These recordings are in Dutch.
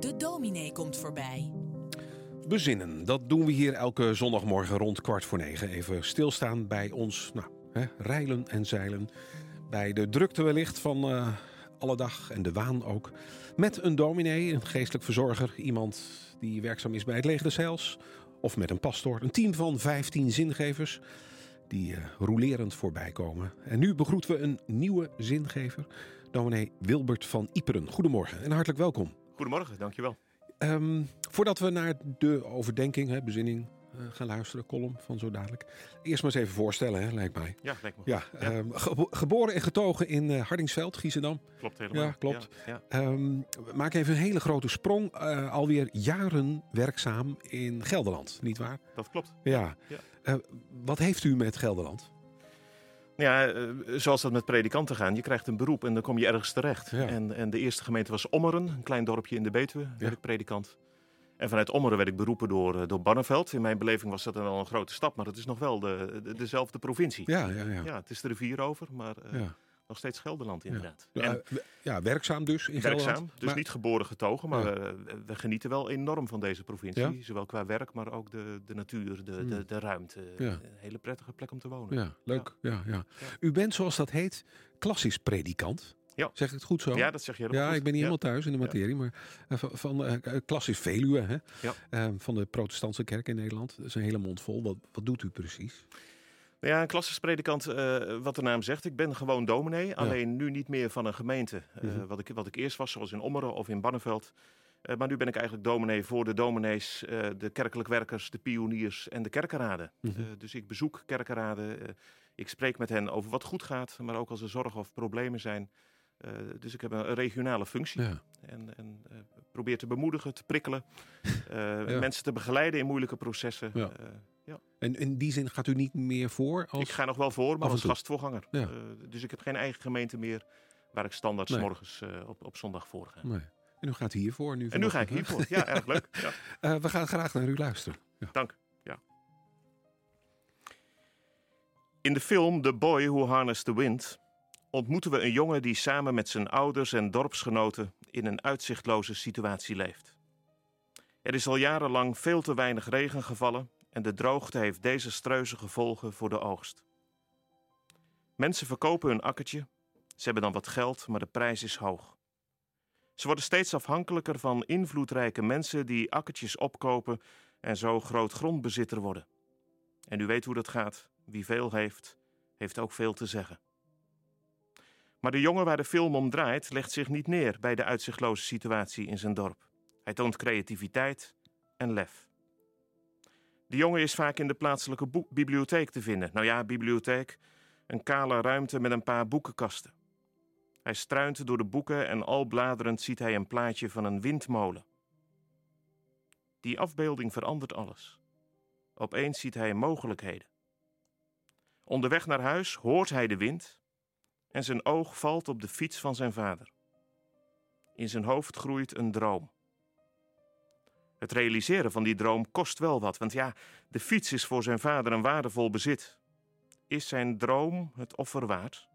De dominee komt voorbij. Bezinnen, dat doen we hier elke zondagmorgen rond kwart voor negen. Even stilstaan bij ons, nou, hè, rijlen en zeilen. Bij de drukte wellicht van uh, alle dag en de waan ook. Met een dominee, een geestelijk verzorger, iemand die werkzaam is bij het Leger des Heils. Of met een pastoor, een team van 15 zingevers die uh, rolerend voorbij komen. En nu begroeten we een nieuwe zingever, dominee Wilbert van Iperen. Goedemorgen en hartelijk welkom. Goedemorgen, dankjewel. Um, voordat we naar de overdenking, hè, bezinning gaan luisteren, column van zo dadelijk. Eerst maar eens even voorstellen, hè, lijkt mij. Ja, lijkt me. Ja, ja. Um, ge geboren en getogen in uh, Hardingsveld, Giesendam. Klopt helemaal. Ja, klopt. Ja, ja. Um, maak even een hele grote sprong. Uh, alweer jaren werkzaam in Gelderland, niet waar? Dat klopt. Ja. ja. wat heeft u met Gelderland? Ja, zoals dat met predikanten gaan. Je krijgt een beroep en dan kom je ergens terecht. Ja. En, en de eerste gemeente was Ommeren, een klein dorpje in de Betuwe, ja. werd ik predikant. En vanuit Ommeren werd ik beroepen door, door Barneveld. In mijn beleving was dat dan al een grote stap, maar het is nog wel de, de, dezelfde provincie. Ja, ja, ja. ja, het is de rivier over, maar uh, ja. nog steeds Gelderland inderdaad. Ja, en, ja werkzaam dus in werkzaam, Gelderland. dus maar, niet geboren getogen, maar ja. we, we, genieten wel enorm van deze provincie. Zowel qua werk, maar ook de, de natuur, de, de, de ruimte. Een hele prettige plek om te wonen. Ja, leuk. Ja. Ja, U bent, zoals dat heet, klassisch predikant. Ja. Zeg ik het goed zo? Ja, dat zeg je Ja, goed. ik ben niet helemaal thuis in de materie, maar uh, van, van uh, klassisch Veluwe, hè? Uh, van de protestantse kerk in Nederland. Dat is een hele mond vol. Wat, wat doet u precies? Ja, een klassisch predikant, wat de naam zegt. Ik ben gewoon dominee, alleen nu niet meer van een gemeente. -hmm. wat, ik, wat ik eerst was, zoals in Ommeren of in Barneveld. maar nu ben ik eigenlijk dominee voor de dominees, de kerkelijk werkers, de pioniers en de kerkenraden. -hmm. dus ik bezoek kerkenraden. ik spreek met hen over wat goed gaat, maar ook als er zorgen of problemen zijn. Uh, dus ik heb een regionale functie. Ja. En, en uh, probeer te bemoedigen, te prikkelen. Uh, ja. Mensen te begeleiden in moeilijke processen. Ja. ja. En in die zin gaat u niet meer voor? Als... Ik ga nog wel voor, maar als gastvoorganger. dus ik heb geen eigen gemeente meer waar ik standaard nee. morgens op, op zondag voor ga. Nee. En u gaat hiervoor nu? En nu ga ik hiervoor. Ja, erg leuk. we gaan graag naar u luisteren. Dank. Ja. In de film The Boy Who Harnessed the Wind ontmoeten we een jongen die samen met zijn ouders en dorpsgenoten in een uitzichtloze situatie leeft. Er is al jarenlang veel te weinig regen gevallen en de droogte heeft desastreuze gevolgen voor de oogst. Mensen verkopen hun akkertje, ze hebben dan wat geld, maar de prijs is hoog. Ze worden steeds afhankelijker van invloedrijke mensen die akkertjes opkopen en zo groot grondbezitter worden. En u weet hoe dat gaat: wie veel heeft, heeft ook veel te zeggen. Maar de jongen waar de film om draait, legt zich niet neer bij de uitzichtloze situatie in zijn dorp. Hij toont creativiteit en lef. De jongen is vaak in de plaatselijke bibliotheek te vinden. Nou ja, bibliotheek, een kale ruimte met een paar boekenkasten. Hij struint door de boeken en al bladerend ziet hij een plaatje van een windmolen. Die afbeelding verandert alles. Opeens ziet hij mogelijkheden. Onderweg naar huis hoort hij de wind en zijn oog valt op de fiets van zijn vader. In zijn hoofd groeit een droom. Het realiseren van die droom kost wel wat, want ja, de fiets is voor zijn vader een waardevol bezit. Is zijn droom het offer waard?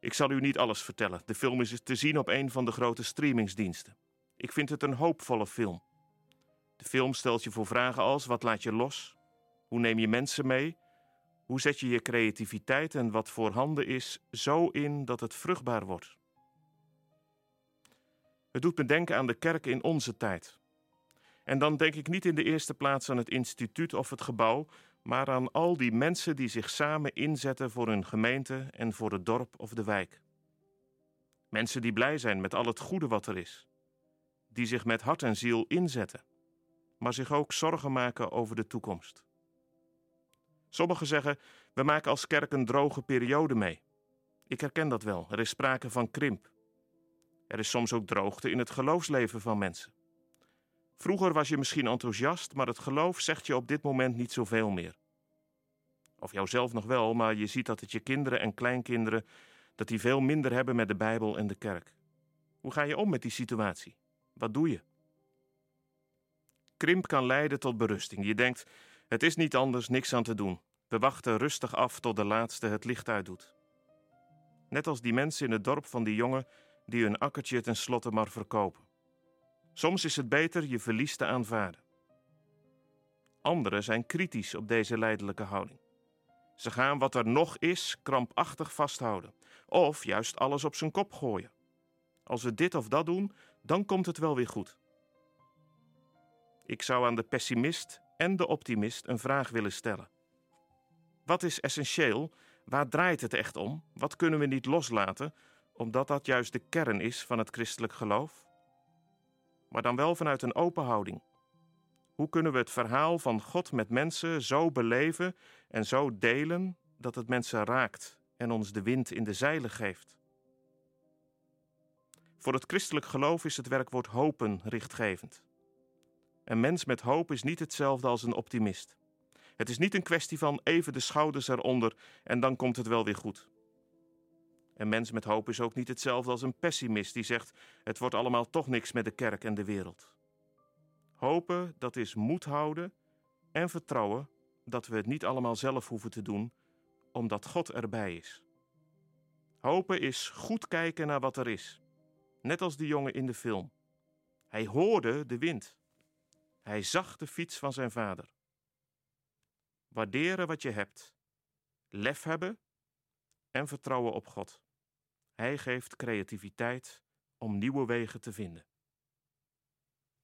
Ik zal u niet alles vertellen. De film is te zien op een van de grote streamingsdiensten. Ik vind het een hoopvolle film. De film stelt je voor vragen als: wat laat je los? Hoe neem je mensen mee? Hoe zet je je creativiteit en wat voorhanden is zo in dat het vruchtbaar wordt? Het doet me denken aan de kerk in onze tijd. En dan denk ik niet in de eerste plaats aan het instituut of het gebouw, maar aan al die mensen die zich samen inzetten voor hun gemeente en voor het dorp of de wijk. Mensen die blij zijn met al het goede wat er is, die zich met hart en ziel inzetten, maar zich ook zorgen maken over de toekomst. Sommigen zeggen: we maken als kerk een droge periode mee. Ik herken dat wel. Er is sprake van krimp. Er is soms ook droogte in het geloofsleven van mensen. Vroeger was je misschien enthousiast, maar het geloof zegt je op dit moment niet zoveel meer. Of jouzelf nog wel, maar je ziet dat het je kinderen en kleinkinderen dat die veel minder hebben met de Bijbel en de kerk. Hoe ga je om met die situatie? Wat doe je? Krimp kan leiden tot berusting. Je denkt: het is niet anders, niks aan te doen. We wachten rustig af tot de laatste het licht uitdoet. Net als die mensen in het dorp van die jongen die hun akkertje tenslotte maar verkopen. Soms is het beter je verlies te aanvaarden. Anderen zijn kritisch op deze leidelijke houding. Ze gaan wat er nog is krampachtig vasthouden, of juist alles op zijn kop gooien. Als we dit of dat doen, dan komt het wel weer goed. Ik zou aan de pessimist en de optimist een vraag willen stellen. Wat is essentieel? Waar draait het echt om? Wat kunnen we niet loslaten, omdat dat juist de kern is van het christelijk geloof? Maar dan wel vanuit een open houding. Hoe kunnen we het verhaal van God met mensen zo beleven en zo delen dat het mensen raakt en ons de wind in de zeilen geeft? Voor het christelijk geloof is het werkwoord hopen richtgevend. Een mens met hoop is niet hetzelfde als een optimist. Het is niet een kwestie van even de schouders eronder en dan komt het wel weer goed. Een mens met hoop is ook niet hetzelfde als een pessimist die zegt: het wordt allemaal toch niks met de kerk en de wereld. Hopen, dat is moed houden en vertrouwen dat we het niet allemaal zelf hoeven te doen, omdat God erbij is. Hopen is goed kijken naar wat er is, net als die jongen in de film. Hij hoorde de wind. Hij zag de fiets van zijn vader. Waarderen wat je hebt, lef hebben en vertrouwen op God. Hij geeft creativiteit om nieuwe wegen te vinden.